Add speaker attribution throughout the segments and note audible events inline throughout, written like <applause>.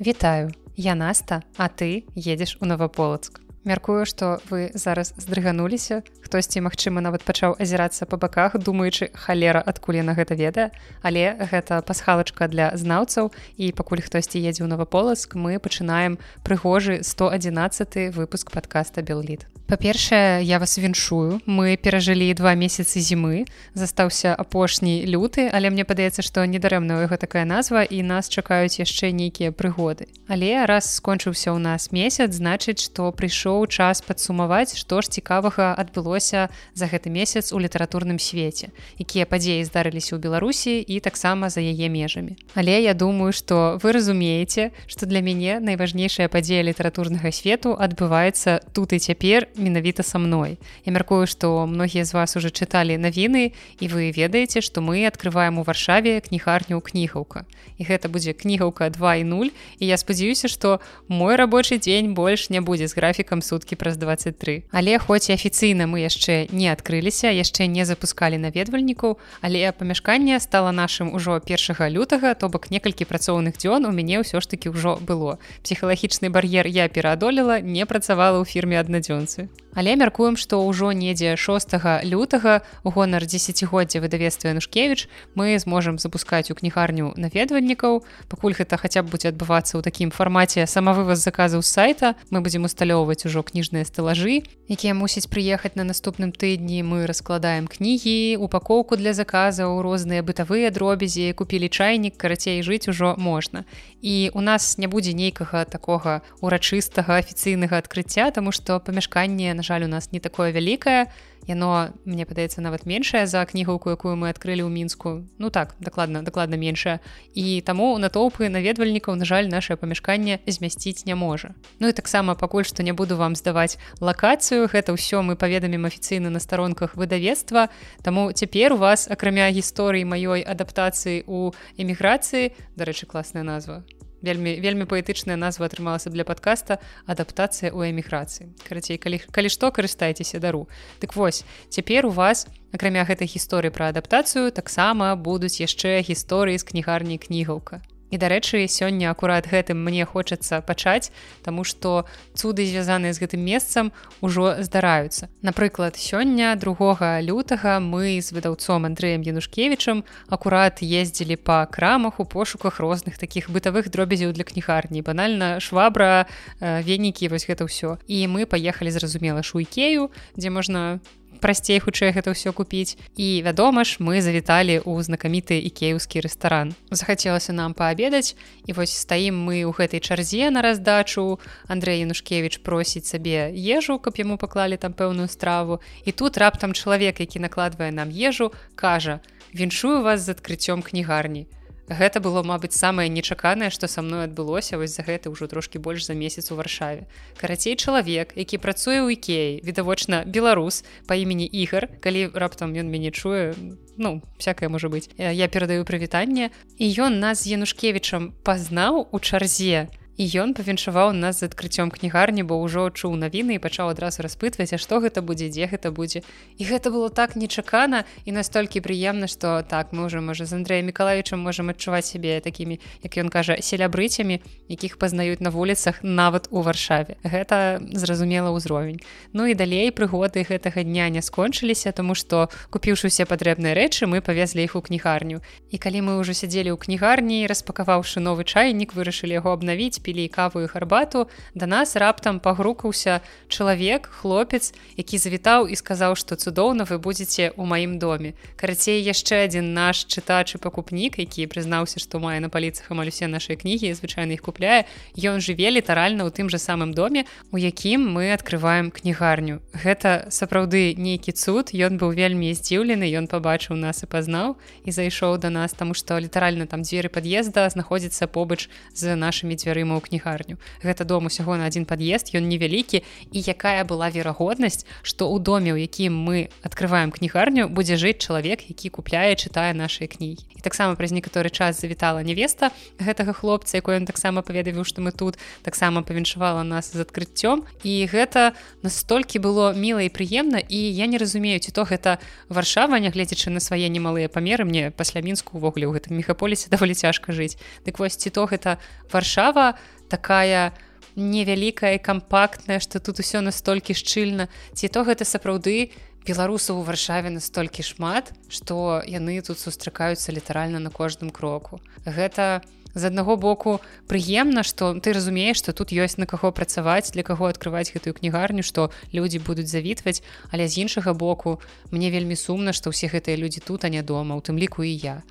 Speaker 1: Вітаю, я Наста, а ты едзеш у Новополацк. Мяркую, што вы зараз здрыгануліся. Хтосьці, магчыма, нават пачаў азірацца па баках, думаючы халера, адкуль яна гэта ведае. Але гэта пасхалачка для знаўцаў. І пакуль хтосьці едзе ў Новополацк, мы пачынаем прыгожы 111 выпуск падкаста Белліт па-першае я вас віншую. Мы перажылі два месяцы зімы. Застаўся апошні люты але мне падаецца што недарэмна яго такая назва і нас чакаюць яшчэ нейкія прыгоды. Але раз скончыўся ў нас месяц значыць што прыйшоў час падсумаваць што ж цікавага адбылося за гэты месяц у літаратурным свеце якія падзеі здарыліся ў беларусі і таксама за яе межамі але я думаю што вы разумееце што для мяне найважнейшая падзея літаратурнага свету адбываецца тут і цяпер менавіта са мной. Я мяркую, што многія з вас уже чыталі навіны і вы ведаеце, што мы открываем у варшаве кнігарню кнігаўка. І гэта будзе кнігаўка 2 і 0 і я спадзяюся, што мой рабочы дзень больш не будзе з графікам суткі праз 23. Але хоць і афіцыйна мы яшчэ не адкрыліся, яшчэ не запускалі наведвальнікаў, але памяшканне стала нашым ужо першага лютага, то бок некалькі працоўных дзён у мяне ўсё ж таки ўжо было. Псіхалагічны бар'ер я пераадолела, не працавала ў фірме аднадзёнцы але мяркуем што ўжо недзе 6 лютага у гонар десятгоддзя выдавецтва янушкевич мы зможам запускаць у кнігарню наведвальнікаў. Пакуль гэта хаця б будзе адбывацца ў такім фармаце самавываз заказаў сайта мы будзем усталёўваць ужо кніжныя стэлажы якія мусяць прыехаць на наступным тыдні. Мы раскладаем кнігі упакоўку для заказаў розныя бытавыя дробязі купілі чайнік карацей жыць ужо можна. І у нас не будзе нейкага такога урачыстага афіцыйнага адкрыцця тому што памяшканне на жаль у нас не такое вялікае яно мне падаецца нават меншае за кнігаўку якую мы адкрылі ў мінску ну так дакладна дакладна меншая і таму натоўпы наведвальнікаў на жаль наше памяшканне змясціць не можа. Ну і таксама пакуль што не буду вам здаваць лакацыю гэта ўсё мы паведамім афіцыйна на старонках выдавецтва. Таму цяпер у вас акрамя гісторыі маёй адаптацыі у эміграцыі дарэчы класная назва вельмі вельмі паэтычная назва атрымалася для подкаста адаптацыя ў эміграцыі карацей калі калі што карыстайцеся дару. Дык вось цяпер у вас акрамя гэтай гісторыі пра адаптацыю таксама будуць яшчэ гісторыі з кнігарні кнігаўка І дарэчы сёння акурат гэтым мне хочацца пачаць Таму што цуды звязаныя з гэтым месцам ужо здараюцца. Напрыклад сёння другога лютага мы з выдаўцом Андреем янушкевичам акурат ездзілі па крамах у пошуках розных такіх бытавых дробязяў для кнігарні. Банальна швабра э, венікі вось гэта ўсё. І мы паехалі зразумела шуйкею дзе можна прасцей хутчэй гэта ўсё купіць. І вядома ж мы завіталі ў знакаміты ікеўскі рэстаран. Захацелася нам паабедаць і вось стаім мы ў гэтай чарзе на раздачу. Андрей янушкевич просіць сабе ежу каб яму паклалі там пэўную страву. І тут раптам чалавек які накладвае нам ежу кажа віншую вас з адкрыццём кнігарні гэта было мабыць самае нечаканае што са мной адбылося вось за гэта ўжо трошкі больш за месяц у варшаве. Карацей чалавек які працуе ў ікеі відавочна беларус по імені ігар калі раптам ён мяне чуе ну всякое можа быть я перадаю прывітанне і ён нас з янушкевичам пазнаў у чарзе і ён павіншаваў нас з адкрыццём кнігарні бо ўжо чуў навіны і пачаў адразу распытваць а што гэта будзе дзе гэта будзе. І гэта было так нечакана і настолькі прыемна што так мы уже можа з Андреем мікалавічам можемм адчуваць сябе такімі як ён кажа селябрыцямі якіх пазнаюць на вуліцах нават у варшаве. Гэта зразумела ўзровень. Ну і далей прыгоды гэтага дня не скончыліся тому што купіўшы усе патрэбныя рэчы мы павезлі іх у кнігарню. І калі мы ўжо сядзелі ў кнігарні распакаваўшы новы чайнік вырашылі яго абнавіць пілі каву і гарбату да нас раптам пагрукаўся чалавек хлопец які завітаў і сказаў што цудоўна вы будзеце ў маім доме. Карацей яшчэ адзін наш чытач і пакупнік які прызнаўся што мае на паліцах амаль усе нашай кнігі звычайна іх купляе ён жыве літаральна ў тым жа самым доме у якім мы открываем кнігарню. Гэта сапраўды нейкі цуд ён быў вельмі здзіўлены ён пабачыў нас і пазнаў і зайшоў да нас таму што літаральна там дзверы пад'езда знаходзіцца побач з нашымі дзвярыма ў кнігарню. Гэта дом усяго на один пад'езд ён невялікі і якая была верагоднасць што ў доме у якім мы открываем кнігарню будзе жыць чалавек які купляе чытае наши кнігі. І таксама праз некаторы час завітала невеста гэтага хлопца якой ён таксама паведавіў што мы тут таксама павіншавала нас з адкрыццём. І гэта настолькі было міла і прыемна і я не разумею ці то гэта варшава нягледзячы на свае немалыя памеры мне пасля мінску увогуле ў гэтым мехаполісе <laughs> даволі цяжка жыць. Дык вось ці то гэта варшава такая невялікая кампактная што тут усё настолькі шчыльна. Ці то гэта сапраўды беларусаў у варшаве настолькі шмат што яны тут сустракаюцца літаральна на кожным кроку. Гэта з аднаго боку прыемна што ты разумееш што тут ёсць на каго працаваць для каго открываць гэтую кнігарню што людзі будуць завітваць але з іншага боку мне вельмі сумна што ўсе гэтыя людзі тут а не дома у тым ліку і я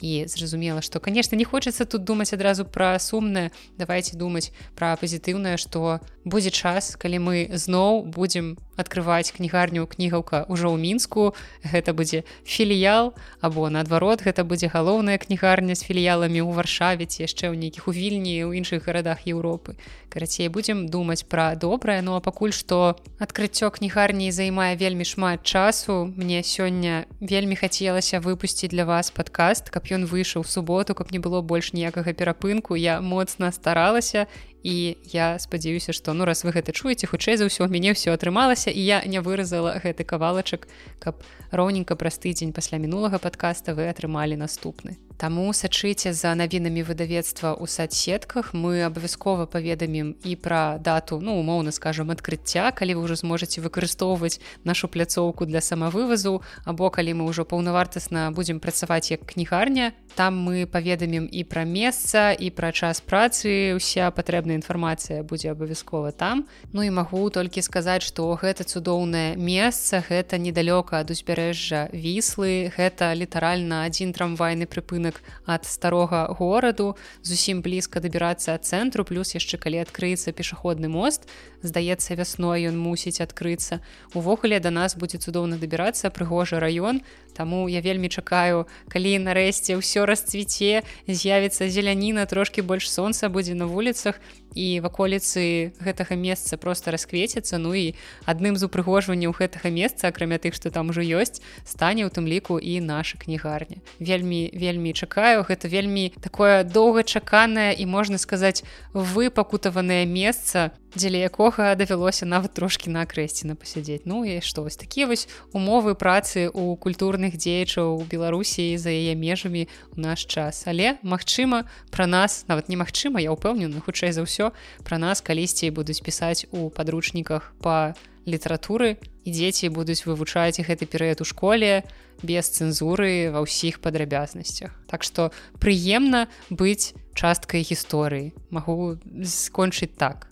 Speaker 1: і зразумела што конечно не хочацца тут думаць адразу пра сумнае давайте думаць пра пазітыўнае што будзе час калі мы зноў будзем открываць кнігарню кнігаўка ўжо ў мінску. Гэта будзе філіял або наадварот гэта будзе галоўная кнігарня з філіяламі ў варшаве ці яшчэ ў нейкіх у вільні ў іншых гарадах Еўропы. Карацей будзем думаць пра добрае. Ну а пакуль што адкрыццё кнігарні займае вельмі шмат часу мне сёння вельмі хацелася выпусціць для вас падкаст каб ён выйшаў суботу каб не было больш ніякага перапынку. Я моцна старалася і я спадзяюся што ну раз вы гэта чуеце хутчэй за ўсё мяне ўсё атрымалася і я не выразала гэты кавалачак каб роўненька праз тыдзень пасля мінулага падкаста вы атрымалі наступны Таму сачыце за навінамі выдавецтва ў садсетках мы абавязкова паведамім і пра дату ну умоўна скажем адкрыцця калі вы ўжо зможаце выкарыстоўваць нашу пляцоўку для самавывазу або калі мы ўжо паўнавартасна будзем працаваць як кнігарня. Там мы паведамім і пра месца і пра час працы. Уся патрэбная інфармацыя будзе абавязкова там. Ну і магу толькі сказаць што гэта цудоўнае месца гэта недалёка ад узбярэжжа віслы. Гэта літаральна адзін трамвайны прыпынак будынак ад старога гораду зусім блізка дабірацца ад цэнтру плюс яшчэ калі адкрыецца пешаходны мост здаецца вясной ён мусіць адкрыцца. Увогуле да нас будзе цудоўна дабірацца прыгожы раён Таму я вельмі чакаю калі нарэшце ўсё расцвіце з'явіцца зеляніна трошки больш сонца будзе на вуліцах і ваколіцы гэтага месца просто расквецяцца. Ну і адным з упрыгожванняў гэтага месца акрамя тых што там ужо ёсць стане у тым ліку і наша кнігарня. Вельмі вельмі чакаю. Гэта вельмі такое доўгачаканае і можна сказаць выпакутаванае месца дзеля якога давялося нават трошки на акрэсціна пасядзець ну і што вось такія вось умовы працы у культурных дзеячаў у беларусі за яе межамі у наш час. Але Мачыма пра нас нават немагчыма я ўпэўнены хутчэй за ўсё пра нас калісьці будуць пісаць у падручніках по літаратуры і дзеці будуць вывучаць гэты перыяд у школе без цэнзуры ва ўсіх падрабязнасцях Так што прыемна быць часткай гісторыі магу скончыць так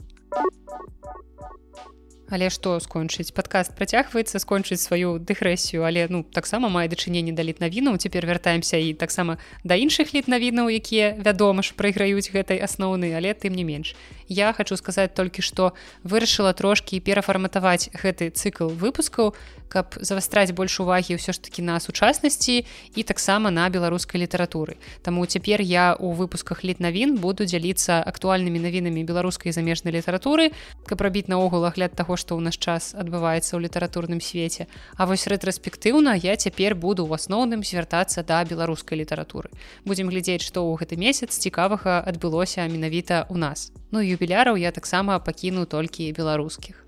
Speaker 1: Але што скончыць? Падкаст працягваецца скончыць сваю дэгрэсію але ну таксама мае дачыненне да літнавінаў цяпер вяртаемся і таксама да іншых літнавінаў якія вядома ж прайграюць гэтай асноўны але тым не менш я хочу сказаць толькі што вырашыла трошкі перафарматаваць гэты цыкл выпускаў каб завастраць больш увагі ўсё ж таки на сучаснасці і таксама на беларускай літаратуры. Таму цяпер я у выпусках літнавін буду дзяліцца актуальнымі навінамі беларускай замежнай літаратуры каб рабіць наогул агляд таго што ў наш час адбываецца ў літаратурным свеце. А вось рэтраспектыўна я цяпер буду ў асноўным звяртацца да беларускай літаратуры. Будзем глядзець што ў гэты месяц цікавага адбылося менавіта у нас. Ну юбіляраў я таксама пакіну толькі беларускіх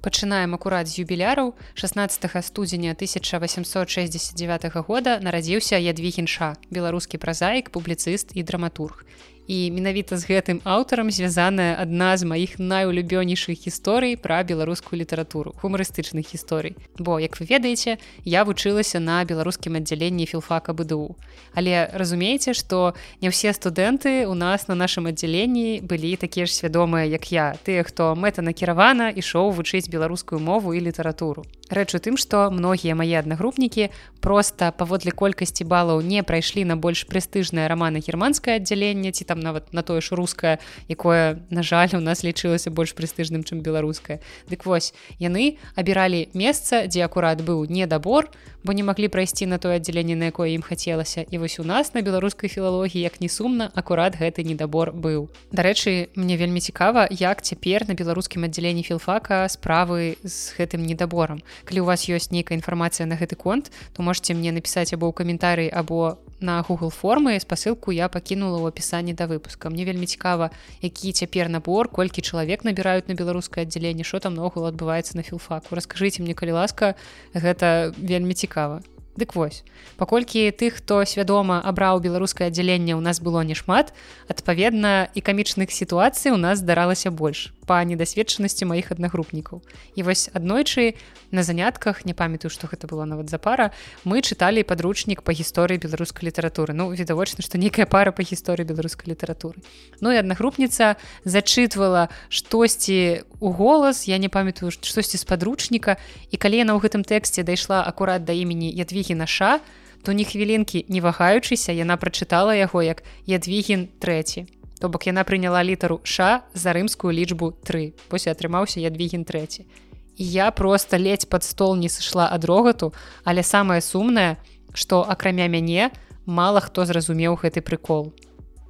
Speaker 1: пачынаем акурат з юбіляраў 16 студзеня 1869 года нарадзіўся ядвігенша беларускі празаік публіцыст і драматург і менавіта з гэтым аўтарам звязаная адна з маіх найулюбёнейшых гісторый пра беларускую літаратуру гумарыстычных гісторый. Бо як вы ведаеце я вучылася на беларускім аддзяленні філфака бДУ. Але разумееце што не ўсе студэнты у нас на нашым аддзяленні былі такія ж свядомыя як я. Тыя хто мэтанакіравана ішоў вучыць беларускую мову і літаратуру рэч у тым што многія мае аднагрупнікі просто паводле колькасці балаў не прайшлі на больш прэстыжнае рамана германскае аддзяленне ці там нават на тое ж рускае якое на жаль у нас лічылася больш прэстыжным чым беларускае. Дык вось яны абіралі месца дзе акурат быў недабор бо не маглі прайсці на тое аддзяленне на якое ім хацелася. І вось у нас на беларускай філалогіі як не сумна акурат гэты недабор быў. Дарэчы мне вельмі цікава як цяпер на беларускім аддзяленні філфака справы з гэтым недаборам калі у вас ёсць нейкая інфармацыя на гэты конт то можете мне напісаць або ў каментарый або на google формы. Спасылку я пакінула ў апісанні да выпуска. Мне вельмі цікава які цяпер набор колькі чалавек набіраюць на беларускае аддзяленне що там ногул адбываецца на філфаку. Расскажыце мне калі ласка гэта вельмі цікава. Дык вось паколькі тых хто свядома абраў беларускае аддзяленне ў нас было немат адпаведна і камічных сітуацый у нас здаралася больш па недасведчанасці маіх аднагрупнікаў. І вось аднойчы на занятках не памятаю што гэта было нават за пара мы чыталі падручнік па гісторыі беларускай літаратуры. Ну відавочна што нейкая пара па гісторыі беларускай літаратуры. Ну і аднагрупніца зачытвала штосьці у голас я не памятаю штосьці з падручніка. І калі яна ў гэтым тэксце дайшла акурат да імені ядві ядвігіна ша то ні хвілінкі не вагаючыся яна прачытала яго як ядвігін трэці то бок яна прыняла літару ша за рымскую лічбу 3 пось атрымаўся ядвігін трэці і я просто ледзь пад стол не сышла ад рогату але самае сумнае што акрамя мяне мала хто зразумеў гэты прыкол.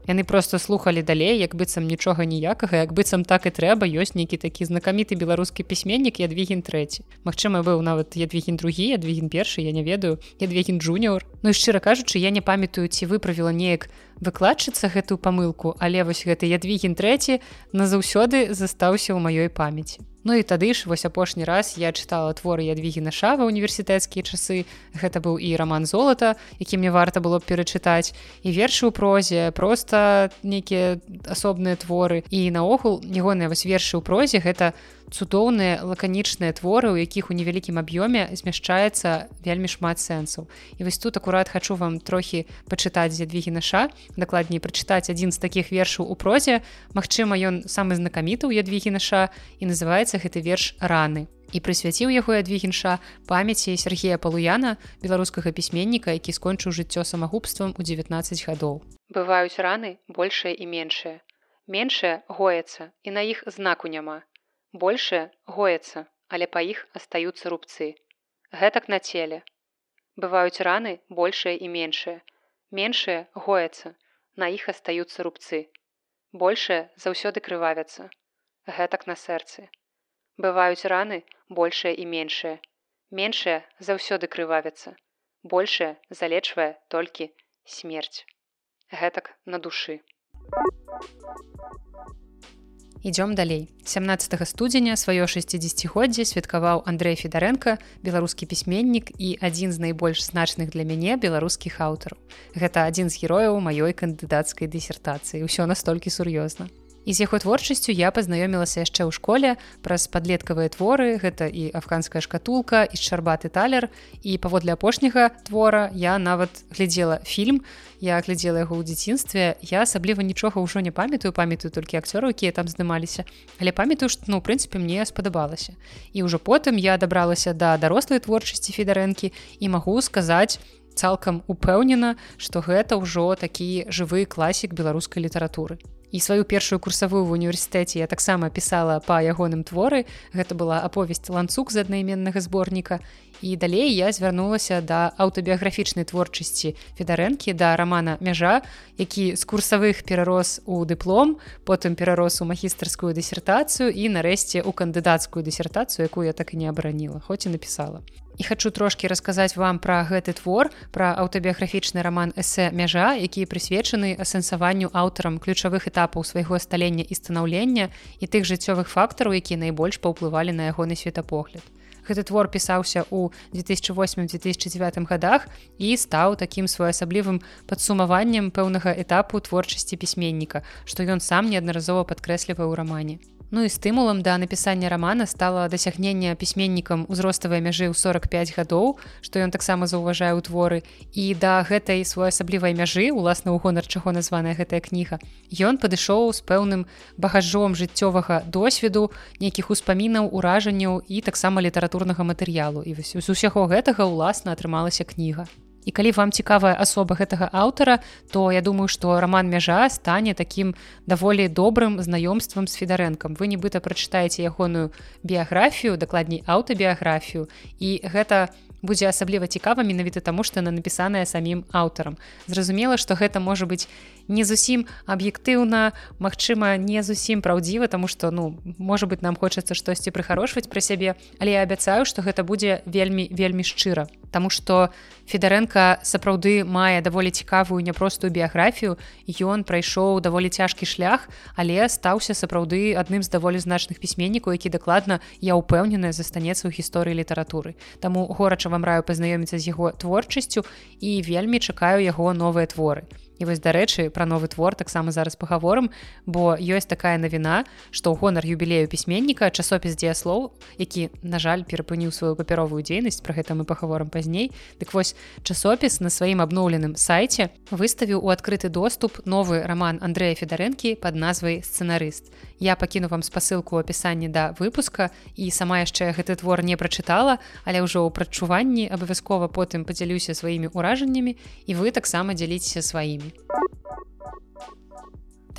Speaker 1: Яны просто слухали далей як быццам нічога ніякага як быццам так і трэба ёсць нейкі такі знакаміты беларускі пісьменнік ядвігін трэці Мачыма быў нават ядвігін другі ядвігін першы я не ведаю ядвігін джуніор. Ну і шчыра кажучы я не памятаю ці выправіла неяк выкладчыцца гэтую памылку але вось гэты ядвігін трэці назаўсёды застаўся ў маёй памяці. Ну і тады ж вось апошні раз я чытала творы ядвігі на шава універсітэцкія часы. Гэта быў і роман золата які мне варта было б перачытаць і вершы ў прозе просто нейкія асобныя творы. І наогул ягоныя вось вершы ў прозе гэта цудоўныя лаканічныя творы у якіх у невялікім аб'ёме змяшчаецца вельмі шмат сэнсаў. І вось тут акурат хачу вам трохі пачытаць ядвігі наша дакладней прачытаць адзін з такіх вершаў у прозе. Мачыма ён самы знакаміты ў ядвігі наша і называецца гэты верш раны прысвяціў яго адвігенша памяці Сергея палуяна беларускага пісьменніка які скончыў жыццё самагубствам у 19 гадоў. Бываюць раны большая і меншая меншая гоецца і на іх знаку няма большая гоецца але па іх астаюцца рубцы. Гэтак на целе. Бываюць раны большая і меншая меншая гоецца на іх астаюцца рубцы. Большая заўсёды крывавяцца. Гэтак на сэрцы. Бываюць раны большая і меншая меншая заўсёды крывавіцца большая залечвае толькі смерць. Гэтак на душы ідём далей. 17 студзеня сваё 60годдзе святкаваў Андрей федарэнка беларускі пісьменнік і адзін з найбольш значных для мяне беларускіх аўтараў. Гэта адзін з герояў маёй кандыдацкай дысертацыі. Ўсё настолькі сур'ёзна І з яго творчасцю я пазнаёмілася яшчэ ў школе праз падлеткавыя творы гэта і афганская шкатулка і шарбаты талер. І паводле апошняга твора я нават глядзела фільм я глядзела яго ў дзяцінстве. Я асабліва нічога ўжо не памятаю памятаю толькі акцёры якія там здымаліся. Але памятаю што ну прынцыпе мне спадабалася. І ўжо потым я дабралася да дарослай творчасці федарэнкі і магу сказаць цалкам упэўнена што гэта ўжо такі жывы класік беларускай літаратуры і сваю першую курсавую в універсітэце я таксама пісала па ягоным творы. Гэта была аповесць ланцуг з аднайменнага зборніка. І далей я звярнулася да аўтабіяграфічнай творчасці федарэнкі да рамана мяжа які з курсавых перарос у дыплом потым перарос у магістарскую дысертацыю і нарэшце у кандыдацкую дысертацыю якую я так і не абараніла хоць і напісала і хачу трошки расказаць вам пра гэты твор пра аўтабіяграфічны роман эсэ мяжа які прысвечаны асэнсаванню аўтарам ключавых этапаў свайго сталення і станаўлення і тых жыццёвых фактараў якія найбольш паўплывалі на ягоны светапогляд. Гэты твор пісаўся ў 2008-2009 годах і стаў такім своеасаблівым падсумаваннем пэўнага этапу творчасці пісьменніка што ён сам неаднаразова падкрэслівае ў рамане Ну і стымулам да напісання рамана стала дасягнення пісьменнікам узроставай мяжы ў 45 гадоў, што ён таксама заўважае ў творы і да гэтай своеасаблівай мяжы уласна ў гонар чаго названая гэтая кніга. Ён падышоў з пэўным багажом жыццёвага досведу, нейкіх успамінаў, уражанняў і таксама літаратурнага матэрыялу. І вось з усяго гэтага ўласна атрымалася кніга і калі вам цікавая асоба гэтага аўтара то я думаю што роман мяжа стане такім даволі добрым знаёмствам з федарэнкам. Вы нібыта прачытаеце ягоную біяграфію дакладней аўтабіяграфію і гэта будзе асабліва цікава менавіта таму што на напісаная самім аўтарам. Зразумела што гэта можа быць не зусім аб'ектыўна Мачыма не зусім праўдзіва тому что ну можа быть нам хочацца штосьці прыхарошваць пра сябе але я абяцаю што гэта будзе вельмі вельмі шчыра Таму што Федарэнка сапраўды мае даволі цікавую няпростую біяграфію. Ён прайшоў даволі цяжкі шлях, але стаўся сапраўды адным з даволі значных пісьменнікаў, які дакладна я ўпэўненая застанецца ў гісторыі літаратуры. Таму горача вам раю пазнаёміцца з яго творчасцю і вельмі чакаю яго новыя творы. І вось дарэчы пра новы твор таксама зараз пагаворым бо ёсць такая навіна што ў гонар юбілею пісьменніка часопіс дзеяслоў які на жаль перапыніў сваю папяровую дзейнасць про гэта мы пагаворам пазней. Дык вось часопіс на сваім абноўленым сайце выставіў у адкрыты доступ новы роман Андрэя федарэнкі под назвай сцэнарыст я пакіну вам спасылку опісанні да выпуска і сама яшчэ гэты твор не прачытала але ўжо ў прачуванні абавязкова потым падзялюся сваімі ўражаннямі і вы таксама дзяліцеся сваімі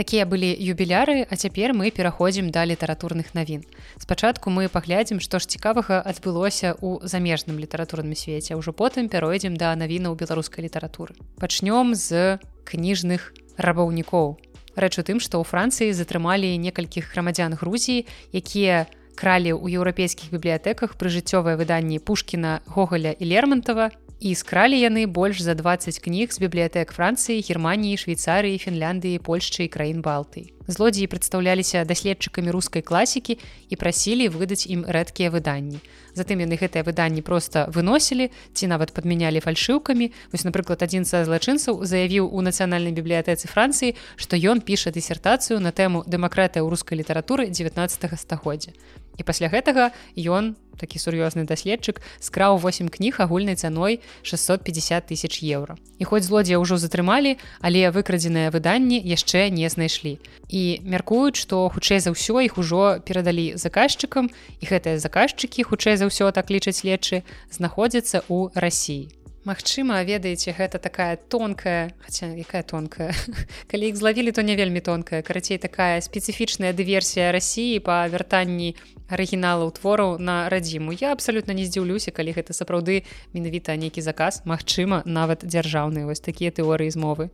Speaker 1: Такія былі юбіляры, а цяпер мы пераходзім да літаратурных навін. Спачатку мы паглядзім, што ж цікавага адбылося ў замежным літаратурным свеце, ўжо потым пяройдзем да навінаў беларускай літаратуры. Пачнём з кніжных рабаўнікоў. Рэч у тым, што ў Францыі затрымалі некалькіх грамадзян Грузіі, якія кралі ў еўрапейскіх бібліятэках прыжыццёвае выданні Пушкіна Гогаля і Лермонтова і скралі яны больш за 20 кніг з бібліятэк Францыі, Геррманіі, Швейцарыі, Фінляндыі, Польшчы і краін Балтыі. Злодзеі прадстаўляліся даследчыкамі рускай класікі і прасілі выдаць ім рэдкія выданні. Затым яны гэтыя выданні проста выносілі ці нават падмянялі фальшыўкамі. Вось напрыклад, адзін са злачынцаў заявіў у нацыянальнай бібліятэцы Францыі, што ён піша дысертацыю на тэму дэмакратыя ў рускай літаратуры 19 стагоддзя. І пасля гэтага ён такі сур'ёзны даследчык скраў 8 кніг агульнай цаной 650 тысяч еўра. І хоць злодзея ўжо затрымалі, але выкрадзеныя выданні яшчэ не знайшлі. І мяркуюць, што хутчэй за ўсё іх ужо перадалі заказчыкам і гэтыя заказчыкі хутчэй за ўсё так лічаць лечы знаходзяцца ў рассіі. Магчыма, ведаеце, гэта такая тонкая, хаця якая тонкая. <laughs> Калі іх злавілі, то не вельмі тонкая. Карацей такая спецыфічная дыверсія рассіі па вяртанні арыгіналаў твораў на радзіму. Я абсалютна не здзіўлюся, калі гэта сапраўды менавіта нейкі заказ, магчыма, нават дзяржаўныя вось такія тэорыі змовы.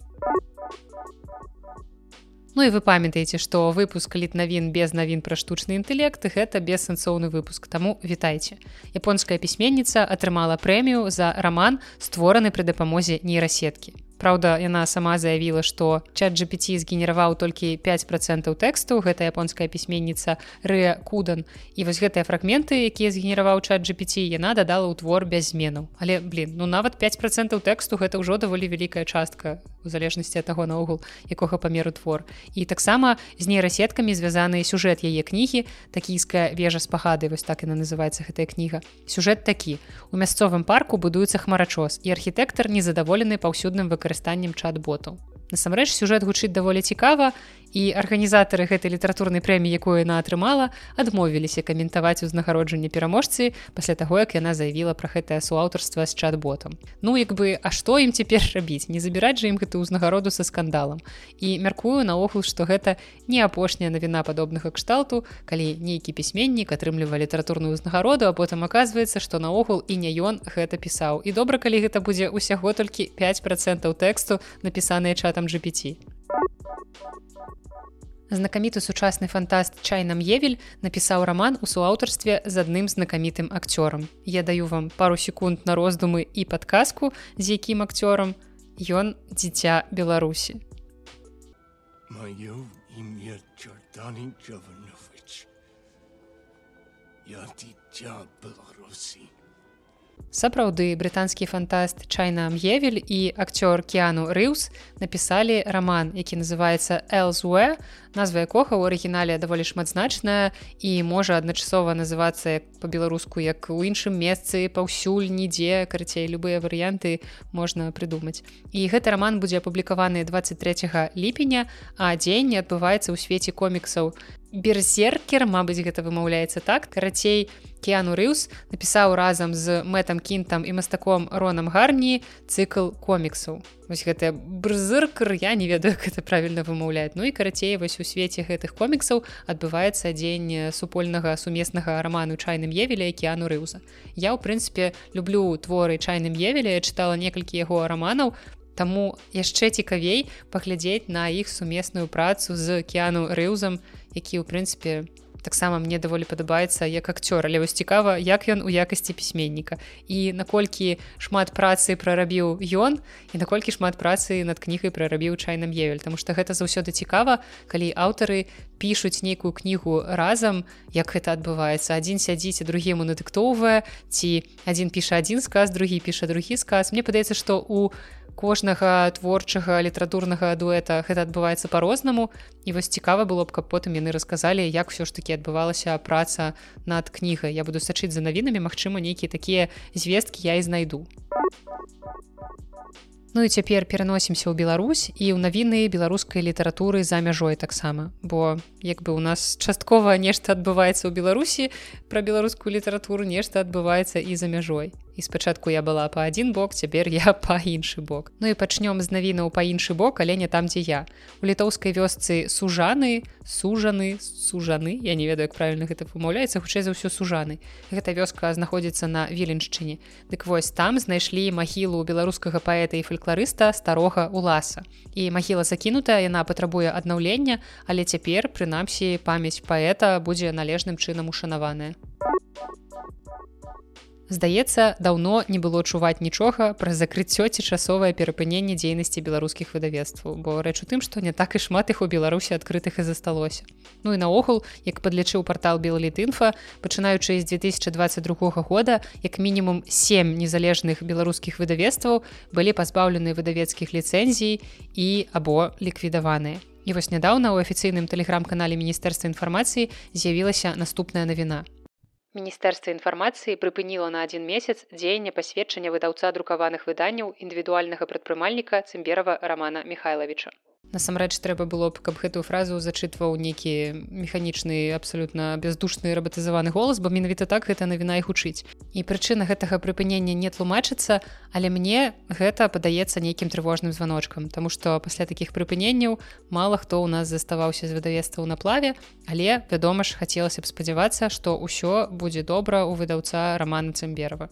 Speaker 1: Ну і вы памятаеце, што выпуск літ навін без навін пра штучны інтэлект гэта бессэнсоўны выпуск. Таму вітайце. Японская пісьменніца атрымала прэмію за раман, створаны пры дапамозе нейрасеткі. Праўда, яна сама заявіла, што чат GPT згенераваў толькі 5% тэксту, гэта японская пісьменніца Рэа Кудан. І вось гэтыя фрагменты, якія згенераваў чат GPT, яна дадала ў твор без зменаў. Але блин, ну нават 5% тэксту гэта ўжо даволі вялікая частка у залежнасці ад таго наогул, якога памеру твор. І таксама з нейрасеткамі звязаны сюжэт яе кнігі, такійская вежа спагады, вось так яна называецца гэтая кніга. Сюжэт такі. У мясцовым парку будуецца хмарачос і архітэктар незадаволены паўсюдным выкарыстаннем выкарыстаннем чат-ботаў. Насамрэч сюжэт гучыць даволі цікава і арганізатары гэтай літаратурнай прэміі якую яна атрымала адмовіліся каментаваць узнагароджанне пераможцы пасля таго як яна заявіла пра гэтае суаўтарства з чат-ботам. Ну як бы а што ім цяпер рабіць? Не забіраць жа ім гэту ўзнагароду са скандалам. І мяркую наогул што гэта не апошняя навіна падобнага кшталту калі нейкі пісьменнік атрымлівае літаратурную ўзнагароду а потым аказваецца што наогул і не ён гэта пісаў. І добра калі гэта будзе ўсяго толькі 5 процентаў тэксту напісаныя чатам GPT Знакаміты сучасны фантаст чайнам Евель напісаў раман у суаўтарстве з адным знакамітым акцёрам. Я даю вам пару секунд на роздумы і падказку, з якім акцёрам ён дзіця Беларусі. Маё імя Джордані Джаванович. Я дзіця Беларусі. Сапраўды брытанскі фантаст Чайна М'евель і акцёр Кіану Рыус напісалі раман, які называецца Элзуэ, назва якога ў арыгінале даволі шматзначная і можа адначасова называцца па-беларуску як у іншым месцы паўсюль нідзе карацей любыя варыянты можна прыдумаць. І гэты раман будзе апублікаваны 23 ліпеня, а дзень не адбываецца ў свеце коміксаў берзеркер Мабыць гэта вымаўляецца так. Карацей кіяну рыус напісаў разам з мэтам кінтам і мастаком ронам гарні цыкл коміксаў вось гэтая брзыркр я не ведаю это правильно вымаўляет Ну і карацей вось у свеце гэтых коміксаў адбываецца дзень супольнага сумеснага раману чайным евеля кіяну рыуза я ў прынцыпе люблю творы чайным евеля чытала некалькі яго раманаў Таму яшчэ цікавей паглядзець на іх сумесную працу з кіяну рыўзам які ў прынцыпе таксама мне даволі падабаецца як акцёр але вось цікава як ён у якасці пісьменніка і наколькі шмат працы прарабіў ён і наколькі шмат працы над кнігай прарабіў чайным евель. Тому что гэта заўсёды цікава калі аўтары пішуць нейкую кнігу разам як гэта адбываецца. Адзін сядзіць і другі ему надыктоўвае ці адзін піша адзін сказ другі піша другі сказ. Мне падаецца што у кожнага творчага літаратурнага дуэта. Гэта адбываецца по-рознаму і вось цікава было б каб потым яны расказалі як все ж таки адбывалася праца над кнігай. Я буду сачыць за навінамі Мачыма нейкія такія звесткі я і знайду. Ну і цяпер пераносімся ў Беларусь і ў навіны беларускай літаратуры за мяжой таксама. Бо як бы у нас часткова нешта адбываецца ў беларусі пра беларускую літаратуру нешта адбываецца і за мяжой і спачатку я была па адзін бок цяпер я <laughs> па іншы бок. Ну і пачнём з навінаў па іншы бок але не там дзе я. У літоўскай вёсцы сужаны сужаны сужаны я не ведаю як правильно гэта памаўляецца хутчэй за ўсё сужаны. Гэта вёска знаходзіцца на віленшчыне дык вось там знайшлі магілу беларускага паэта і фальклорыста старога уласа. І магіла закінутая яна патрабуе аднаўлення але цяпер прынамсі памяць паэта будзе належным чынам ушанаваная Здаецца, даўно не было чуваць нічога пра закрыццё ці часовае перапыненне дзейнасці беларускіх выдавецтваў, бо рэч у тым, што не так і шмат іх у Беларусі адкрытых і засталося. Ну і наогул, як падлічыў партал Белалітынфа, пачынаючы з 2022 года, як мінімум сем незалежных беларускіх выдавецтваў былі пазбаўлены выдавецкіх ліцэнзій і або ліквідаваныя. І вось нядаўна ў афіцыйным тэлеграм-канале міністэрства інфармацыі з'явілася наступная навіна. Міністэрства інфармацыі прыпыніла на адзін месяц дзеянне пасведчання выдаўца друкаваных выданняў індывідуальнага прадпрымальніка цымберава рамана михайловича насамрэч трэба было б каб гэтую фразу зачытваў нейкі механічны абсалютна бездушны рабатызаваны голас бо менавіта так гэта навіна і гучыць і прычына гэтага прыпынення не тлумачыцца але мне гэта падаецца нейкім трывожным званочкам Таму што пасля такіх прыпыненняў мала хто ў нас заставаўся з выдавецтва на плаве але вядома ж хацелася б спадзявацца што ўсё будзе добра у выдаўца романа цымберова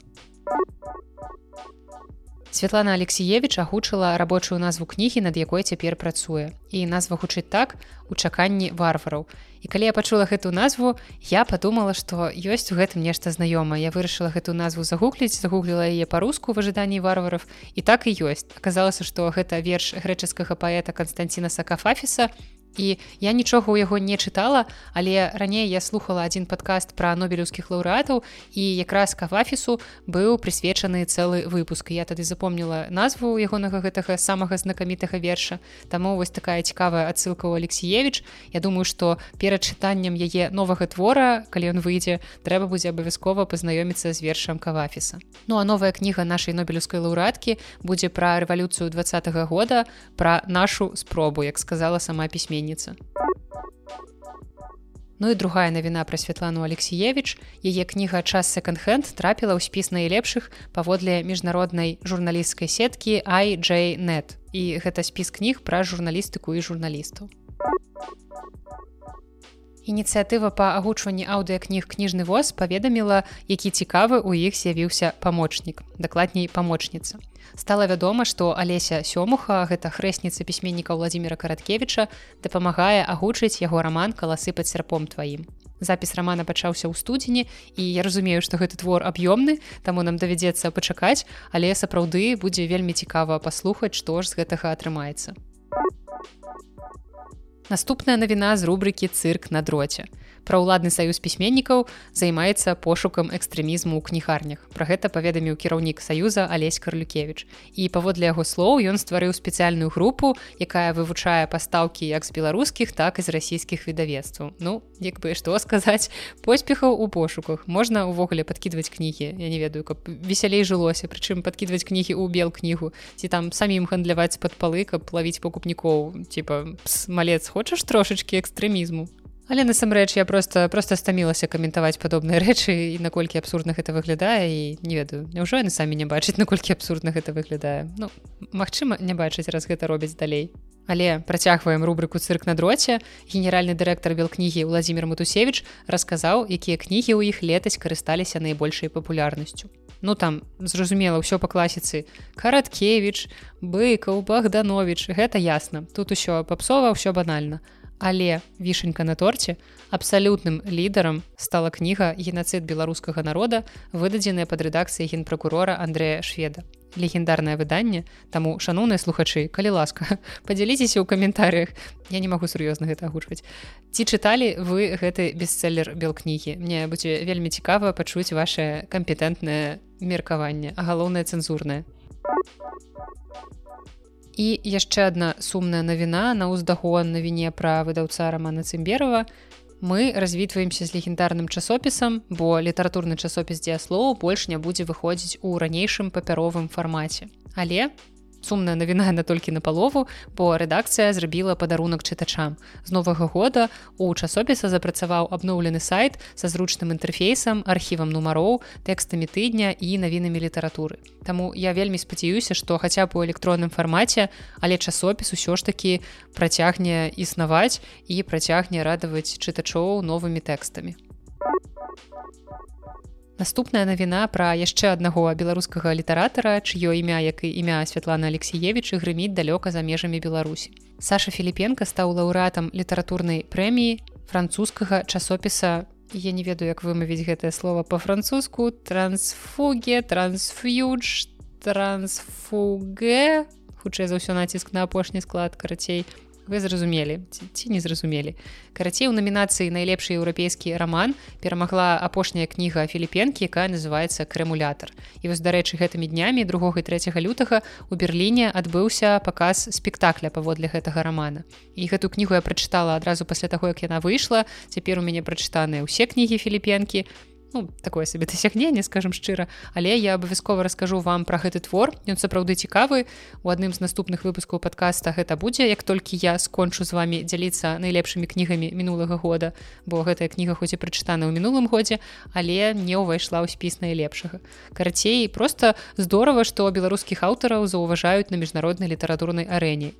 Speaker 1: Святлана Алексеевич агучыла рабочую назву кнігі, над якой цяпер працуе. І назва гучыць так у чаканні варвараў. І калі я пачула гэтую назву, я падумала, што ёсць у гэтым нешта знаёма. Я вырашыла гэтую назву загугліць, загугліла яе па-руску в ожиданні варваров. І так і ёсць. Аказалася, што гэта верш грэчаскага паэта Канстанціна Сакафафіса, і я нічога ў яго не чытала але раней я слухала адзін падкаст пра нобелеўскіх лаўрэатаў і якраз кавафісу быў прысвечаны цэлы выпуск. Я тады запомніла назву ягонага гэтага самага знакамітага верша. Таму вось такая цікавая адсылка ў алексеевич Я думаю што перад чытаннем яе новага твора калі ён выйдзе трэба будзе абавязкова пазнаёміцца з вершам кавафіса Ну а новая кніга нашай нобелеўскай лаўрэаткі будзе пра рэвалюцыю два -го года пра нашу спробу як сказала сама пісьменніца пісьменніца. Ну і другая навіна пра Святлану Алексеевич, яе кніга час секонд-хенд трапіла ў спіс найлепшых паводле міжнароднай журналісцкай сеткі IJnet. І гэта спіс кніг пра журналістыку і журналістаў. Ініцыятыва па агучванні аўдыакніг кніжны воз паведаміла, які цікавы ў іх з'явіўся памочнік, дакладней памочніца. Стала вядома, што Алеся сёмуха гэта хрэсніца пісьменніка Владзіміра Караткевіча дапамагае агучыць яго раман каласы пад серпом тваім. Запіс рамана пачаўся ў студзені і я разумею, што гэты твор аб'ёмны, таму нам давядзецца пачакаць, але сапраўды будзе вельмі цікава паслухаць, што ж з гэтага атрымаецца. Наступная навіна з рубрыкі цырк на дроце пра ўладны саюз пісьменнікаў займаецца пошукам экстрэмізму ў кнігарнях. Пра гэта паведаміў кіраўнік саюза Алесь Карлюкевич. І паводле яго слоў ён стварыў спецыяльную групу, якая вывучае пастаўкі як з беларускіх, так і з расійскіх выдавецтваў. Ну як бы што сказаць поспехаў у пошуках можна ўвогуле падкідваць кнігі. Я не ведаю, каб весялей жылося, прычым падкідваць кнігі ў бел кнігу ці там самім гандляваць пад палы, каб плавіць покупнікоў типа малец хочаш трошачки экстрэмізму Але насамрэч я просто просто стамілася каментаваць падобныя <laughs> рэчы і наколькі абсурдна гэта выглядае і не ведаю няўжо яны самі не бачаць <laughs> наколькі абсурдна гэта выглядае. Ну Мачыма не бачыць раз гэта робяць далей. Але працягваем рубрыку цырк на дроце генеральны дырэктар белкнігі владимир матусевич расказаў якія кнігі ў іх летась карысталіся найбольшай папулярнасцю. Ну там зразумела ўсё па класіцы. Караткевич быкаў богданович гэта ясна. Тут усё папсова ўсё банальна але вішенька на торце абсалютным лідарам стала кніга генацыд беларускага народа выдадзеная пад рэдакцыяй генпракурора Андрэя шведа. Легендарнае выданне таму шаноўныя слухачы калі ласка <laughs> подзяліцеся ў каментарях я не магу сур'ёзна гэта агучваць. Ці чыталі вы гэты бестселлер бел кнігі мне будзе вельмі цікава пачуць ваше кампетэнтнае меркаванне а галоўнае цэнзурнае і яшчэ адна сумная навіна на ўздагон навіне пра выдаўца рамана цымберова мы развітваемся з легендарным часопісам бо літаратурны часопіс дзеяслоў больш не будзе выходзіць у ранейшым папяровым фармаце. Але сумная навіна на толькі на палову бо рэдакцыя зрабіла падарунак чытачам з новага года у часопіса запрацаваў абноўлены сайт са зручным інтэрфейсам архівам нумароў тэкстамі тыдня і навінамі літаратуры. Таму я вельмі спадзяюся што хаця б у электронным фармаце але часопіс усё ж такі працягне існаваць і працягне радаваць чытачоў новымі тэкстамі Наступная навіна пра яшчэ аднаго беларускага літаратара, чыё імя, як і імя Святлана Алексеевічы грыміць далёка за межамі Беларусі. Саша Філіпенко стаў лаўрэатам літаратурнай прэміі французскага часопіса. Я не ведаю, як вымавіць гэтае слово па-французску, трансфуге, трансфьюдж, трансфуге, хутчэй за ўсё націск на апошні склад карацей вы зразумелі ці, не зразумелі. Карацей у намінацыі найлепшы еўрапейскі роман перамагла апошняя кніга філіпенкі якая называется крэмулятор і вось дарэчы гэтымі днямі другога і 3 лютага у берерліне адбыўся паказ спектакля паводле гэтага романа і гэту кнігу я прачытала адразу пасля таго як яна выйшла. Цяпер у мяне прачытаныя ўсе кнігі філіпенкі ну, такое сабе дасягненне скажем шчыра але я абавязкова раскажу вам про гэты твор. Ён сапраўды цікавы. У адным з наступных выпускаў подкаста гэта будзе. Як толькі я скончу з вами дзяліцца найлепшымі кнігамі мінулага года бо гэтая кніга хоць і прачытана ў мінулым годзе але не ўвайшла ў спіс найлепшага. Карацей просто здорово што беларускіх аўтараў заўважаюць на міжнароднай літаратурнай арэне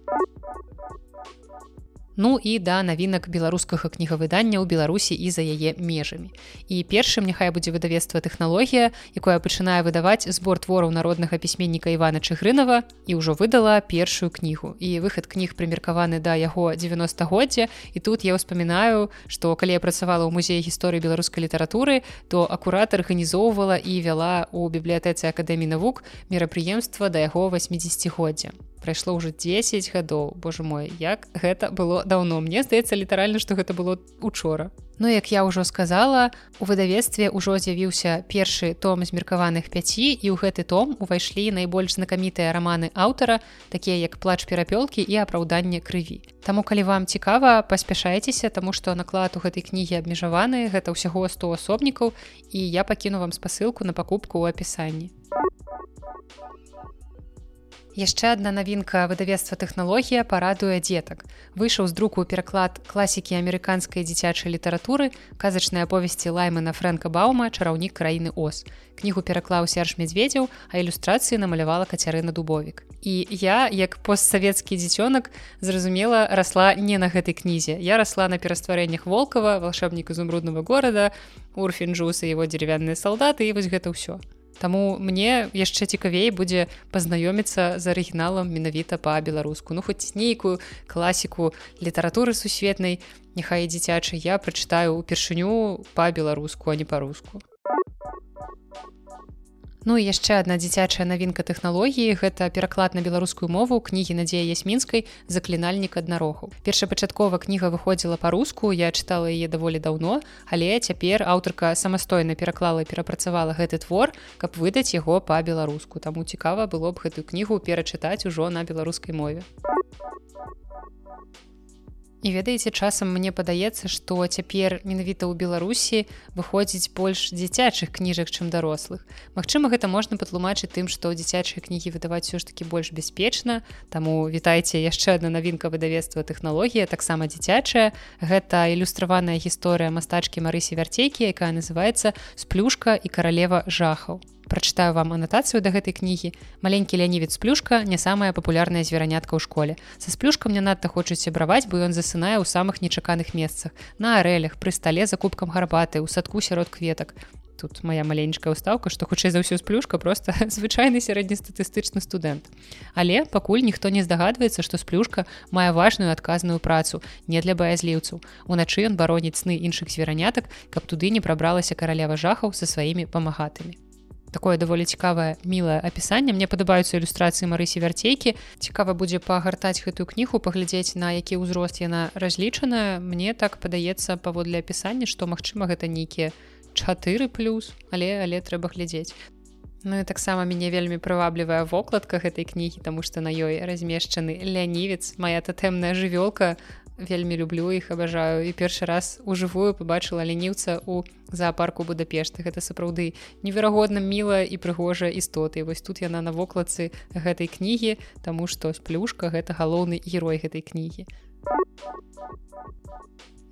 Speaker 1: Ну і да навінак беларускага кнігавыдання ў беларусі і за яе межамі. І першым няхай будзе выдавецтва тэхналогія якое пачынае выдаваць збор твораў народнага пісьменніка Івана чыгрынова і ўжо выдала першую кнігу. І выхад кніг прымеркаваны да яго 90годдзя і тут я ўспамінаю што калі я працавала ў музеі гісторыі беларускай літаратуры то акурат арганізоўвала і вяла ў бібліятэцы акадэміі навук мерапрыемства да яго 80годдзя прайшло ўжо 10 гадоў Боже мой як гэта было даўно. Мне здаецца літаральна што гэта было учора. Ну як я ўжо сказала у выдавецтве ўжо з'явіўся першы том змеркаваных 5 і ў гэты том увайшлі найбольш знакамітыя раманы аўтара такія як плач перапёлкі і апраўданне крыві Таму калі вам цікава паспяшайцеся таму што наклад у гэтай кнігі абмежаваны гэта ўсяго 100 асобнікаў і я пакіну вам спасылку на пакупку ў апісанні яшчэ одна навінка выдавецтва тэхналогія парадуе дзетак. Выйшаў з друку пераклад класікі амерыканскай дзіцячай літаратуры казачнай аповесці лаймана фрэнка баума чараўнік краіны ос кнігу пераклаў серж мядзведзяў а ілюстрацыі намалявала кацярына дубовік. І я як постсавецкі дзіцёнак зразумела расла не на гэтай кнізе. Я расла на перастварэннях волкава волшебніка зумрудного горада урфінджуса его дзеревянныя салдаты і вось гэта ўсё Таму мне яшчэ цікавей будзе пазнаёміцца з арыгіналам менавіта па-беларуску. Ну хоць нейкую класіку літаратуры сусветнай, няхай дзіцячы я прачытаю ўпершыню па-беларуску, а не па-руску. Ну і яшчэ адна дзіцячая навінка тэхналогіі гэта пераклад на беларускую мову кнігі надзея ясмінскай заклінальнік аднарогу. Першапачаткова кніга выходзіла па-руску, я чытала яе даволі даўно, але цяпер аўтарка самастойна пераклала і перапрацавала гэты твор, каб выдаць яго па-беларуску. Таму цікава было б гэтую кнігу перачытаць ужо на беларускай мове і ведаеце часам мне падаецца што цяпер менавіта ў беларусі выходзіць больш дзіцячых кніжак чым дарослых. Мачыма гэта можна патлумачыць тым што дзіцячыя кнігі выдаваць все ж таки больш бяспечна. Таму вітайце яшчэ одна навінка выдавецтва тэхналогія таксама дзіцячая. Гэта ілюстраваная гісторыя мастачкі марысі вярцейкі якая называется сплюшка і каралева жахаў прачытаю вам анатацыю да гэтай кнігі. Маленькі лянівец плюшка не самая папулярная зверанятка ў школе. Са сплюшкам не надта хочуць сябраваць бо ён засынае ў самых нечаканых месцах. На арэлях пры стале за кубкам гарбаты у садку сярод кветак. Тут моя маленькая ўстаўка што хутчэй за ўсё сплюшка просто <laughs> звычайны сярэднестатыстычны студэнт. Але пакуль ніхто не здагадваецца што сплюшка мае важную адказную працу не для баязліўцаў. Уначы ён бароніць сны іншых зверанятак каб туды не прабралася каралева жахаў са сваімі памагатымі такое даволі цікавае мілае апісанне. Мне падабаюцца ілюстрацыі марысі вярцейкі. Цікава будзе пагартаць гэтую кнігу паглядзець на які ўзрост яна разлічаная мне так падаецца паводле апісання што магчыма гэта нейкія 4 плюс але але трэба глядзець. Ну і таксама мяне вельмі прываблівая вокладка гэтай кнігі тому што на ёй размешчаны лянівец моя татэмная жывёлка вельмі люблю іх абажаю. І першы раз ужывую побачыла ляніўца у зоапарку будапешты гэта сапраўды неверагодна мілая і прыгожая істоты вось тут яна на вокладцы гэтай кнігі тому што сплюшка гэта галоўны герой гэтай кнігі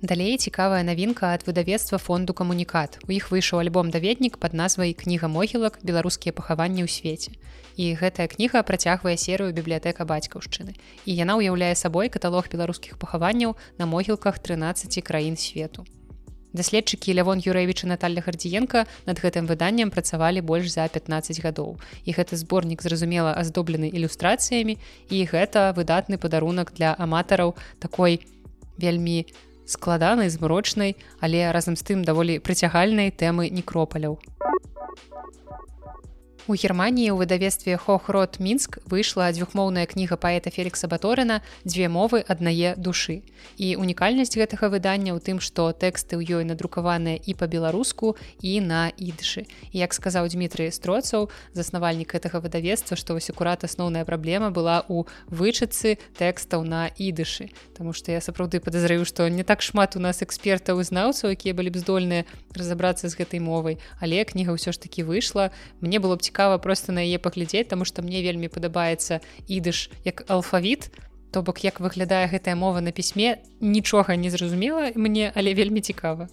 Speaker 1: Далей цікавая навінка ад выдавецтва фонду камунікат. У іх выйшаў альбом даведнік пад назвай кніга могілак беларускія пахаванні ў свеце. І гэтая кніга працягвае серыю бібліятэка бацькаўшчыны. І яна ўяўляе сабой каталог беларускіх пахаванняў на могілках 13 краін свету. Даследчыкі Лявон Юрэвіча Наталля Гардзіенко над гэтым выданнем працавалі больш за 15 гадоў. І гэты зборнік зразумела аздоблены ілюстрацыямі і гэта выдатны падарунак для аматараў такой вельмі складанай змрочнай, але разам з тым даволі прыцягальнай тэмы некропаляў. У Геррманіі ў выдавецтве Хохрот Мінск выйшла дзвюхмоўная кніга паэта Фелікса Баторына дзве мовы аднае душы. І унікальнасць гэтага выдання ў тым, што тэксты ў ёй надрукаваныя і па-беларуску і на ідышы. І як сказаў Дмітрый строцаў, заснавальнік гэтага выдавецтва, што вось акурат асноўная праблема была ў вычыцы тэкстаў на ідышы. Таму што я сапраўды падазраю, што не так шмат у нас экспертаў і знаўцаў, якія былі б здольныя разабрацца з гэтай мовай, але кніга ўсё ж такі выйшла. Мне было б цікава цікава просто на яе паглядзець таму што мне вельмі падабаецца ідыш як алфавіт. То бок як выглядае гэтая мова на пісьме нічога не зразумела мне але вельмі цікава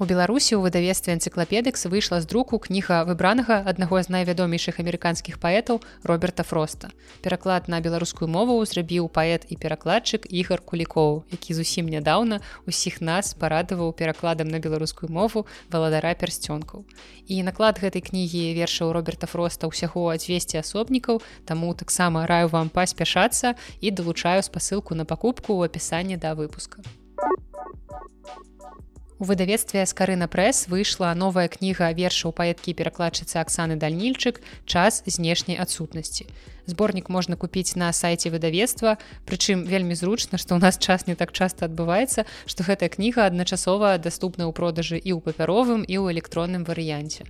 Speaker 1: У беларусі ў выдавестве энцыклапедыкс выйшла з друку кніга выбранага аднаго з найвядомейшых амерыканскіх паэтаў роберта фроста. Пераклад на беларускую мову зрабіў паэт і перакладчык ігар кулікоў які зусім нядаўна усіх нас парадаваў перакладам на беларускую мову валадара пярсцёнкаў і наклад гэтай кнігі вершаў роберта фроста ўсяго 200 асобнікаў таму таксама раю вам паспяшацца і далучаю спасылку на пакупку ў апісанні да выпуска У выдавецтве скарына прэс выйшла новая кніга вершаў паэткі перакладчыцы Аксаны Дальнільчык час знешняй адсутнасці. Зборнік можна купіць на сайце выдавецтва, прычым вельмі зручна, што ў нас час не так часта адбываецца, што гэтая кніга адначасова даступна ў продажы і ў папяровым і ў электронным варыянце.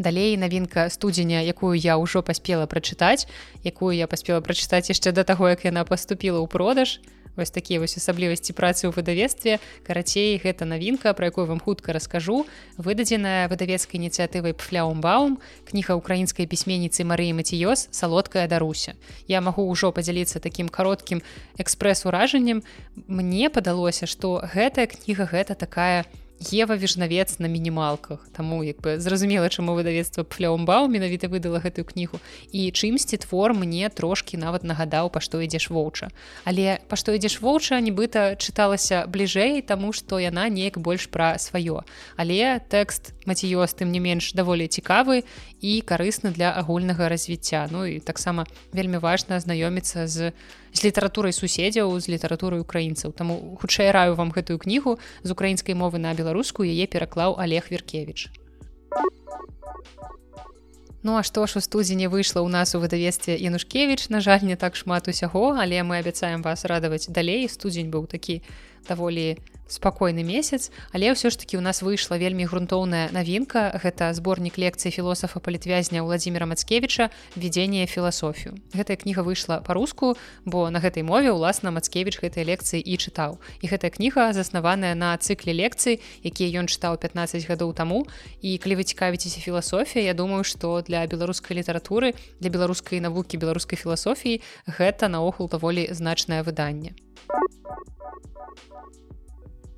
Speaker 1: Далей навінка студзеня, якую я ўжо паспела прачытаць, якую я паспела прачытаць яшчэ да таго, як яна паступіла ў продаж, вось такія вось асаблівасці працы ў выдавецтве. Карацей гэта навінка про якую вам хутка раскажу. Выдадзеная выдавецкай ініцыятывай пфляумбаум кніга украінскай пісьменніцы Марыі маціёс салодкая даруся я магу ўжо падзяліцца такім кароткім экспрэс-уражаннем. Мне падалося што гэтая кніга гэта такая у Ева вежнавец на мінімалках. Таму як бы зразумела чаму выдавецтва пляумбау менавіта выдала гэтую кнігу. І чымсьці твор мне трошки нават нагадаў па што ідзеш воўча але па што ідзеш воўча нібыта чыталася бліжэй таму што яна неяк больш пра сваё. Але тэкст маціёс тым не менш даволі цікавы і карысны для агульнага развіцця. Ну і таксама вельмі важна знаёміцца з з літаратурай суседзяў з літаратурай украінцаў. Таму хутчэй раю вам гэтую кнігу з украінскай мовы на беларускую яе пераклаў олег веркевич Ну а што ж у студзені выйшла ў нас у выдавецтве янушкевич на жаль не так шмат усяго але мы абяцаем вас радаваць далей. Студзень быў такі даволі спакойны месяц але ўсё ж таки у нас выйшла вельмі грунтоўная навінка. Гэта зборнік лекцыі філосафа палітвязня владимира мацкевича введение філасофію гэтая кніга выйшла по-руску бо на гэтай мове уласна мацкевич гэтай лекцыі і чытаў. І гэтая кніга заснаваная на цыкле лекцый якія ён чытаў 15 гадоў таму. І калі вы цікавіцеся філасофія Я думаю что для беларускай літаратуры для беларускай навукі беларускай філасофіі гэта наогул даволі значнае выданне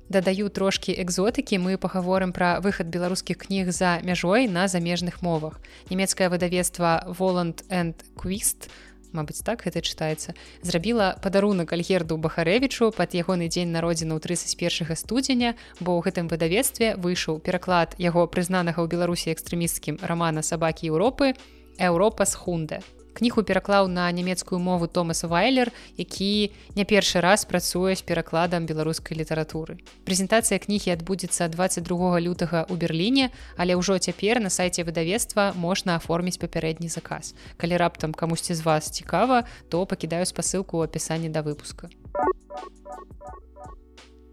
Speaker 1: дадаю трошки экзотыкі мы пагаворым пра выхад беларускіх кніг за мяжой на замежных мовах. Нямецкае выдавецтва воланд and квіст Мабыць так гэта чытаецца зрабіла падарунак альгерду бахарэвічу пад ягоны дзень народзіна ў 31 студзеня бо ў гэтым выдавецтве выйшаў пераклад яго прызнанага ў беларусі экстрэмісцкім рамана сабакі Еўропы Еўропа з хунде кнігу пераклаў на нямецкую мову Томас вайлер які не першы раз працуе з перакладам беларускай літаратуры. Прэзентацыя кнігі адбудзецца 22 лютага у берерліне але ўжо цяпер на сайце выдавецтва можна аформіць папярэдні заказ. Калі раптам камусьці з вас цікава то пакідаю спасылку ў апісанні да выпуска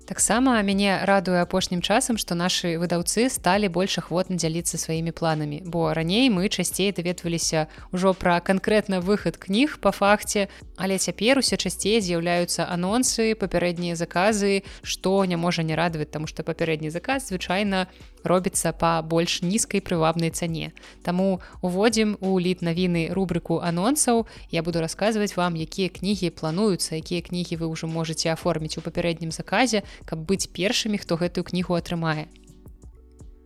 Speaker 1: таксама мяне радуе апошнім часам што нашы выдаўцы сталі больш ахвотна дзяліцца сваімі планамі бо раней мы часцей даведваліся ўжо пра канкрэтна выхад кніг па факце але цяпер усе часцей з'яўляюцца анонсы папярэднія заказы што не можа не радаваць таму што папярэдні заказ звычайна робіцца па больш нізкай прывабнай цане. Таму уводзім у літ навіны рубрыку анонсаў. Я буду расказваць вам якія кнігі плануюцца якія кнігі вы ўжо можете аформіць у папярэднім заказе каб быць першымі хто гэтую кнігу атрымае.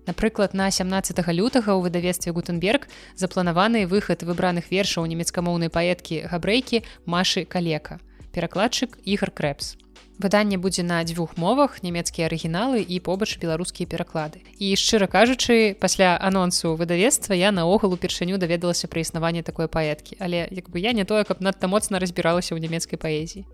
Speaker 1: Напрыклад на 17 лютага ў выдавестве гутенберг запланаваны выхад выбраных вершаў нямецкамоўнай паэткі габрэйкі машы калека перакладчык ігор крэпс выданне будзе на дзвюх мовах нямецкія арыгіналы і побач беларускія пераклады. І шчыра кажучы пасля анонсу выдавецтва я наогул упершыню даведалася пра існаванне такой паэткі. Але як бы я не тое каб надта моцна разбіралася ў нямецкай паэзіі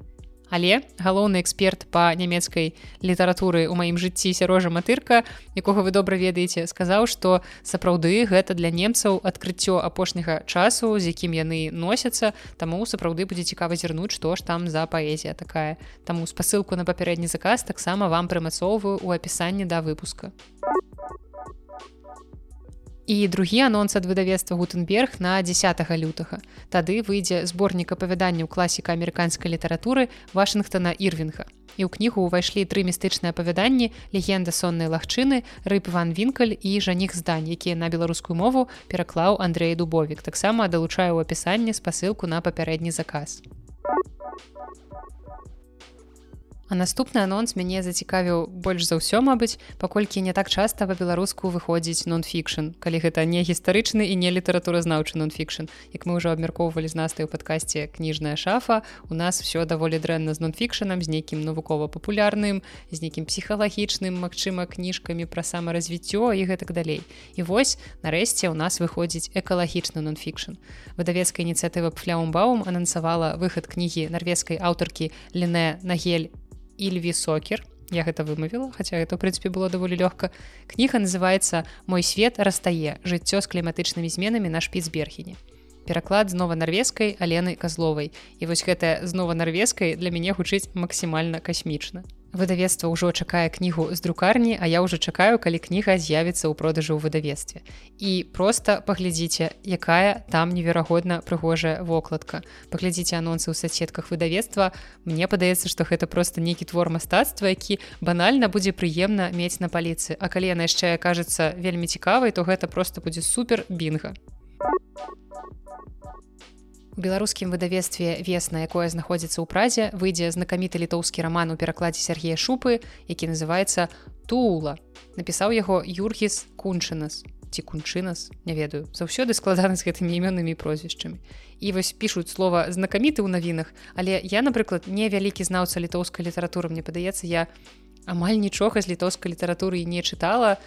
Speaker 1: Але галоўны эксперт па нямецкай літаратуры ў маім жыцці сярожа матырка, якога вы добра ведаеце, сказаў, што сапраўды гэта для немцаў адкрыццё апошняга часу, з якім яны носяцца, таму сапраўды будзе цікава зірнуць, што ж там за паэзія такая. Таму спасылку на папярэдні заказ таксама вам прымацоўваю ў апісанні да выпуска і другі анонс ад выдавецтва гутенберг на 10 лютага. Тады выйдзе зборнік апавяданняў класіка амерыканскай літаратуры вашингтона ірвинга і ў кнігу ўвайшлі тры містычныя апавяданні легенда соннай лагчыны рыб ван вінкаль і жаніх здань якія на беларускую мову пераклаў Андрей дубовік. Таксама далучаю ў апісанні спасылку на папярэдні заказ А наступны анонс мяне зацікавіў больш за ўсё мабыць паколькі не так часта па-беларуску выходзіць нон-фікшн калі гэта не гістарычны і не літаратуразнаўчы нон-фікшн. Як мы ўжо абмяркоўвалі з настай у падкасці кніжная шафа у нас все даволі дрэнна з нон-фікшанам з нейкім навукова-папулярным з нейкім псіхалагічным магчыма кніжкамі пра самаразвіццё і гэтак далей. І вось нарэшце у нас выходзіць экалагічны нон-фікшн. Выдавецкая ініцыятыва пфляумбаум анансавала выхад кнігі нарвежскай аўтаркі лене нагель ільві сокер. Я гэта вымавіла хаця это ў прынцыпе было даволі лёгка кніга называется мой свет растае жыццё з кліматычнымі зменамі на шпіцбергене пераклад знова нарвежскай алены казловай і вось гэтая знова нарвежскай для мяне гучыць максімальна касмічна выдавецтва ўжо чакае кнігу з друкарні а я ўжо чакаю калі кніга з'явіцца ў продажы ў выдавецтве. І просто паглядзіце якая там неверагодна прыгожая вокладка. Паглядзіце анонсы ў соцсетках выдавецтва. Мне падаецца што гэта просто нейкі твор мастацтва які банальна будзе прыемна мець на паліцы. А калі яна яшчэ кажацца вельмі цікавай то гэта просто будзе супер бінга У беларускім выдавецтве весна, якое знаходзіцца ў празе, выйдзе знакаміты літоўскі раман у перакладзе Сергея шупы, які называецца Тула. Напісаў яго Юргіс Кунчынас ці кунчынас, не ведаю, заўсёды складаны з гэтымі імённымі прозвішчамі. І вось пішуць слова знакаміты ў навінах, але я, напрыклад, не вялікі знаўца літоўскай літаратуры, мне падаецца, я амаль нічога з літоўскай літаратуры не чытала,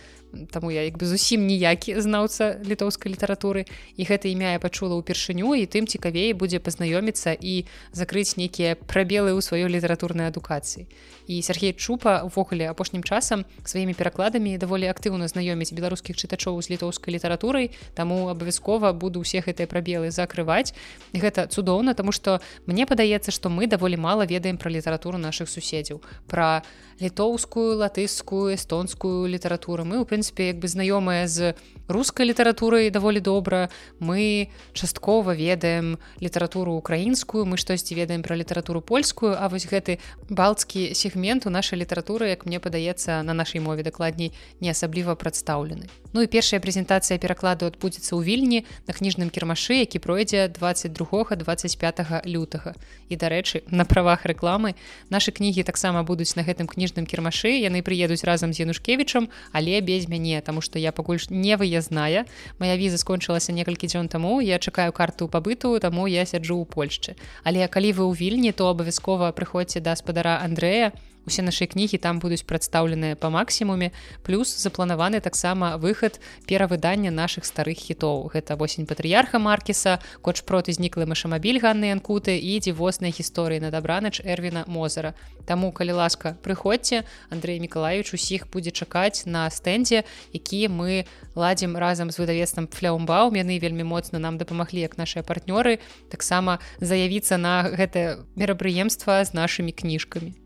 Speaker 1: Таму я як бы зусім ніякі знаўца літоўскай літаратуры і гэта імя я пачула ўпершыню і тым цікавей будзе пазнаёміцца і закрыць нейкія прабелы ў сваёй літаратурнай адукацыі. І Сергей Чупа увогуле апошнім часам сваімі перакладамі даволі актыўна знаёміць беларускіх чытачоў з літоўскай літаратурай, таму абавязкова буду ўсе гэтыя прабелы закрываць. Гэта цудоўна, таму што мне падаецца, што мы даволі мала ведаем пра літаратуру нашых суседзяў, пра літоўскую, латыскую, эстонскую літаратуру мы ў прынцыпе прынцыпе як бы знаёмая з рускай літаратурай даволі добра. Мы часткова ведаем літаратуру украінскую мы штосьці ведаем пра літаратуру польскую а вось гэты балцкі сегмент у нашай літаратуры як мне падаецца на нашай мове дакладней не асабліва прадстаўлены. Ну і першая прэзентацыя перакладу адбудзецца ў вільні на кніжным кірмашы які пройдзе 22 25 лютага. І дарэчы на правах рэкламы нашы кнігі таксама будуць на гэтым кніжным кірмашы яны прыедуць разам з янушкевічам але без мяне таму што я пакуль не выязная моя віза скончылася некалькі дзён таму я чакаю карту пабыту таму я сяджу ў Польшчы але калі вы ў вільні то абавязкова прыходзьце да спадара Андрэя усе нашы кнігі там будуць прадстаўленыя па максімуме плюс запланаваны таксама выхад перавыдання наших старых хітоў гэта восень патрыярха маркеса коч проты зніклы машамабіль ганны анкуты і дзівосныя гісторыі на дабранач эрвіна мозара Таму калі ласка прыходзьце. Андрей міколаевич усіх будзе чакаць на стэндзе які мы ладзім разам з выдавецтвам фляумбаум яны вельмі моцна нам дапамаглі як нашыя партнёры таксама заявіцца на гэтае мерапрыемства з нашымі кніжкамі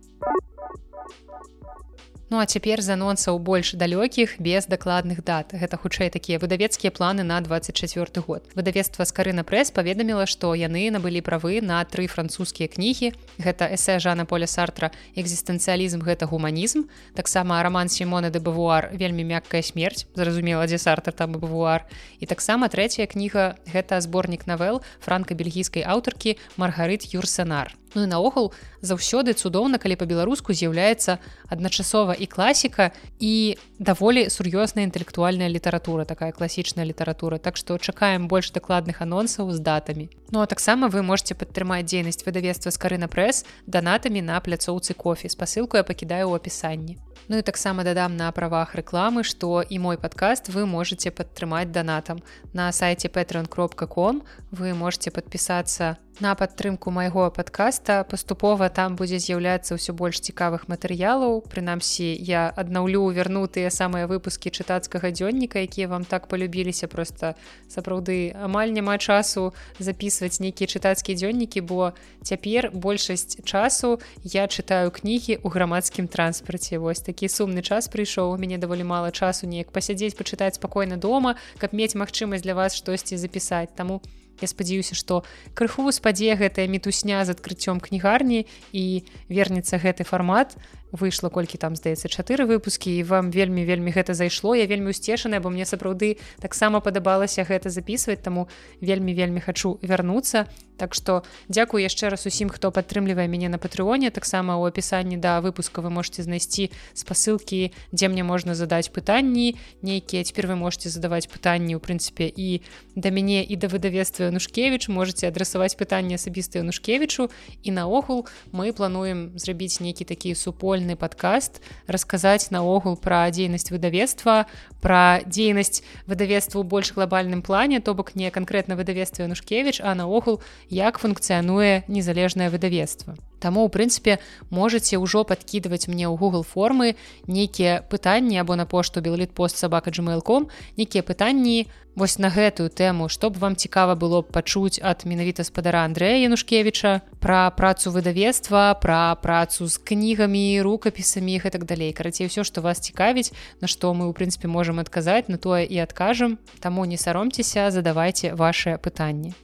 Speaker 1: Ну а цяпер з анонсаў больш далёкіх без дакладных дат. Гэта хутчэй такія выдавецкія планы на 24 год. Выдавецтва скарына прэс паведаміла, што яны набылі правы на тры французскія кнігі. Гэта эсэ Жана Поля Сартра экзістэнцыялізм гэта гуманізм. Таксама раман Сімона де Бавуар вельмі мяккая смерць. Зразумела, дзе Сартр там Бавуар. І таксама трэцяя кніга гэта зборнік навел франка-бельгійскай аўтаркі Маргарыт Юрсанар. Ну і наогул заўсёды цудоўна, калі па-беларуску з'яўляецца адначасова і класіка і даволі сур'ёзная інтэлектуальная літаратура, такая класічная літаратура. Так што чакаем больш дакладных анонсаў з датамі. Ну а таксама вы можете падтрымаць дзейнасць выдавецтва скарына прэс данатамі на пляцоўцы кофе. спасылку я пакідаю ў апісанні. Ну і таксама дадам на правах рэкламы, што і мой падкаст вы можете падтрымаць данатам. На сайце patreon.com вы можете падпісацца на падтрымку майго падкаста. Паступова там будзе з'яўляцца ўсё больш цікавых матэрыялаў. Прынамсі, я аднаўлю вярнутыя самыя выпускі чытацкага дзённіка, якія вам так полюбіліся просто сапраўды амаль няма часу записываць нейкія чытацкія дзённікі, бо цяпер большасць часу я чытаю кнігі ў грамадскім транспарце. Вось такі сумны час прыйшоў у мяне даволі мала часу неяк пасядзець пачытаць спакойна дома каб мець магчымасць для вас штосьці запісаць. Таму я спадзяюся што крыху спадзе гэтая мітусня з адкрыццём кнігарні і вернецца гэты фармат выйшла колькі там здаецца чатыры выпускі і вам вельмі вельмі гэта зайшло. Я вельмі усцешаная бо мне сапраўды таксама падабалася гэта записывать таму вельмі вельмі хачу вярнуцца. Так что дзякую яшчэ раз усім хто падтрымлівае мяне на патрыоне таксама у апісанні да выпуска вы можете знайсці спасылкі дзе мне можна задаць пытанні нейкія. Цяпер вы можете задаваць пытанні у прынцыпе і да мяне і да выдавецтва нушкевич можете адрасаваць пытанне асабістыя нушкевічу і наогул мы плануем зрабіць нейкі такі супольны супольны падкаст расказаць наогул пра дзейнасць выдавецтва пра дзейнасць выдавецтва ў больш глобальным плане то бок не канкрэтна выдавецтва нушкевич а наогул як функцыянуе незалежнае выдавецтва Таму у прынцыпе можете ўжо падкідваць мне ў Google формы нейкія пытанні або на пошту беллит пост сабака gmail.com нейкія пытанні вось на гэтую тэму што б вам цікава было б пачуць ад менавіта спадара Андрэя Янушкевіча пра працу выдавецтва пра працу з кнігамі рукапісамі іх і так далей. Карацей ўсё што вас цікавіць на што мы ў прынцыпе можам адказаць на тое і адкажам. Таму не саромцеся задавайце ваше пытанні.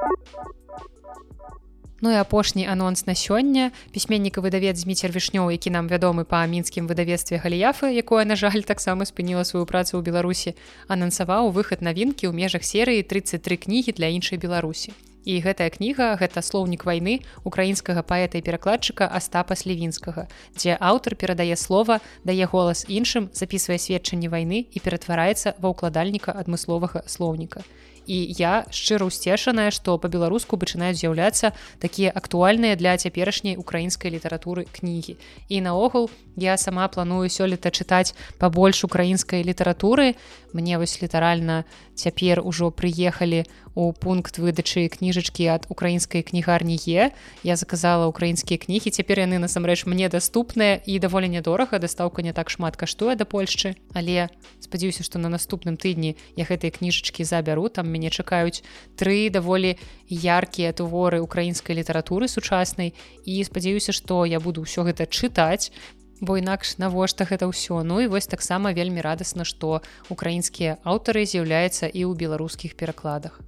Speaker 1: а Ну і апошні анонс на сёння. Пісьменніка выдавец зміцер вішнёў які нам вядомы па мінскім выдавецтве галіяфы якое на жаль таксама спыніла сваю працу ў беларусі анансаваў выхад навінкі ў межах серыі 33 кнігі для іншай беларусі і гэтая кніга гэта слоўнік вайны украінскага паэта і перакладчыка астапа слівінскага дзе аўтар перадае слова дае голас іншым записывае сведчанні вайны і ператвараецца ва ўкладальніка адмысловага слоўніка і я шчыра ўсцешаная што па-беларуску пачынаюць з'яўляцца такія актуальныя для цяперашняй украінскай літаратуры кнігі. І наогул я сама планую сёлета чытаць пабольш украінскай літаратуры. Мне вось літаральна цяпер ужо прыехалі у пункт выдачы кніжачкі ад украінскай кнігарні е. Я заказала украінскія кнігі. Цяпер яны насамрэч мне даступныя і даволі нядорага. Дастаўка не так шмат каштуе да Польшчы. Але спадзяюся што на наступным тыдні я гэтыя кніжачкі забяру. Там мяне чакаюць тры даволі яркія творы украінскай літаратуры сучаснай. І спадзяюся што я буду ўсё гэта чытаць бо інакш навошта гэта ўсё. Ну і вось таксама вельмі радасна што украінскія аўтары з'яўляюцца і ў беларускіх перакладах.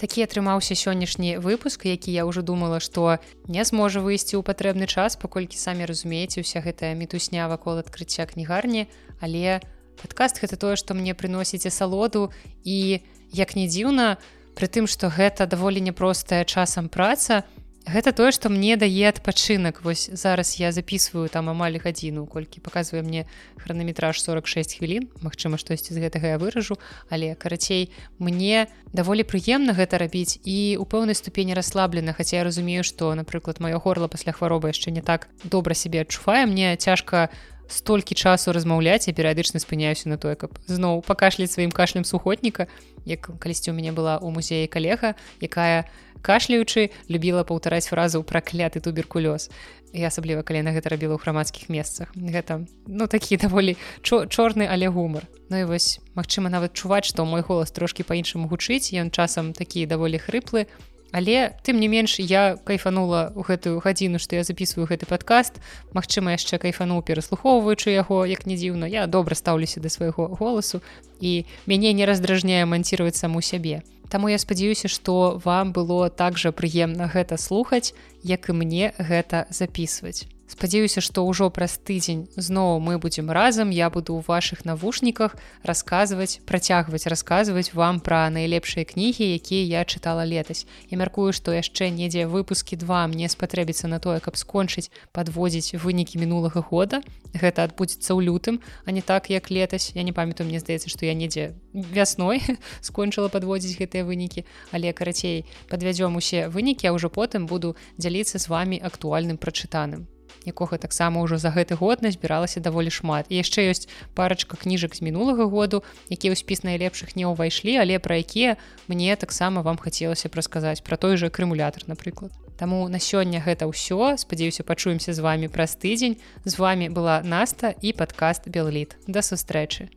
Speaker 1: Такі атрымаўся сённяшні выпуск які я ўжо думала што не зможа выйсці ў патрэбны час паколькі самі разумееце уся гэтая мітусня вакол адкрыцця кнігарні. Але падкаст гэта тое што мне прыносіць асалоду і як не дзіўна пры тым што гэта даволі няпростая часам праца гэта тое што мне дае адпачынак. Вось зараз я записываю там амаль гадзіну колькі показвае мне хранаметраж 46 хвілін. Мачыма штосьці з гэтага я выражу але карацей мне даволі прыемна гэта рабіць і у пэўнай ступені расслаблена. Хаця я разумею што напрыклад маё горла пасля хваробы яшчэ не так добра сябе адчувае. Мне цяжка столькі часу размаўляць я перыядычна спыняюся на тое каб зноў пакашляць сваім кашлем сухотніка. Як калісьці у мяне была ў музеі калега якая кашляючы любіла паўтараць фразу пракляты туберкулёз і асабліва калі на гэта рабіла ў грамадскіх месцах. Гэта ну такі даволі чорны але гумар. Ну і вось магчыма нават чуваць што мой голас трошки па-іншаму гучыць ён часам такі даволі хрыплы Але тым не менш я кайфанула ў гэтую гадзіну, што я записываю гэты падкаст. Магчыма, яшчэ кайфануў пераслухоўваючы яго, як не дзіўна, я добра стаўлюся да свайго голасу і мяне не раздражняе манціраваць саму сябе. Таму я спадзяюся, што вам было так жа прыемна гэта слухаць, як і мне гэта записывать спадзяюся што ўжо праз тыдзень зноў мы будзем разам я буду ў ваших навушніках расказваць працягваць расказваць вам пра найлепшыя кнігі якія я чытала летась. Я мяркую што яшчэ недзе выпускі два мне спатрэбіцца на тое каб скончыць подводзіць вынікі мінулага года. Гэта адбудзецца ў лютым а не так як летась. Я не памятаю мне здаецца што я недзе вясной <laughs> скончыла подводзіць гэтыя вынікі але карацей подвядзём усе вынікі а ўжо потым буду дзяліцца з вами актуальным прачытаным якога таксама ўжо за гэты год назбіралася даволі шмат. І яшчэ ёсць парачка кніжак з мінулага году якія ў спіс найлепшых не ўвайшлі але пра якія мне таксама вам хацелася прасказаць пра той же крымулятор напрыклад. Таму на сёння гэта ўсё. Спадзяюся пачуемся з вами праз тыдзень. З вами была наста і падкаст белліт да сустрэчы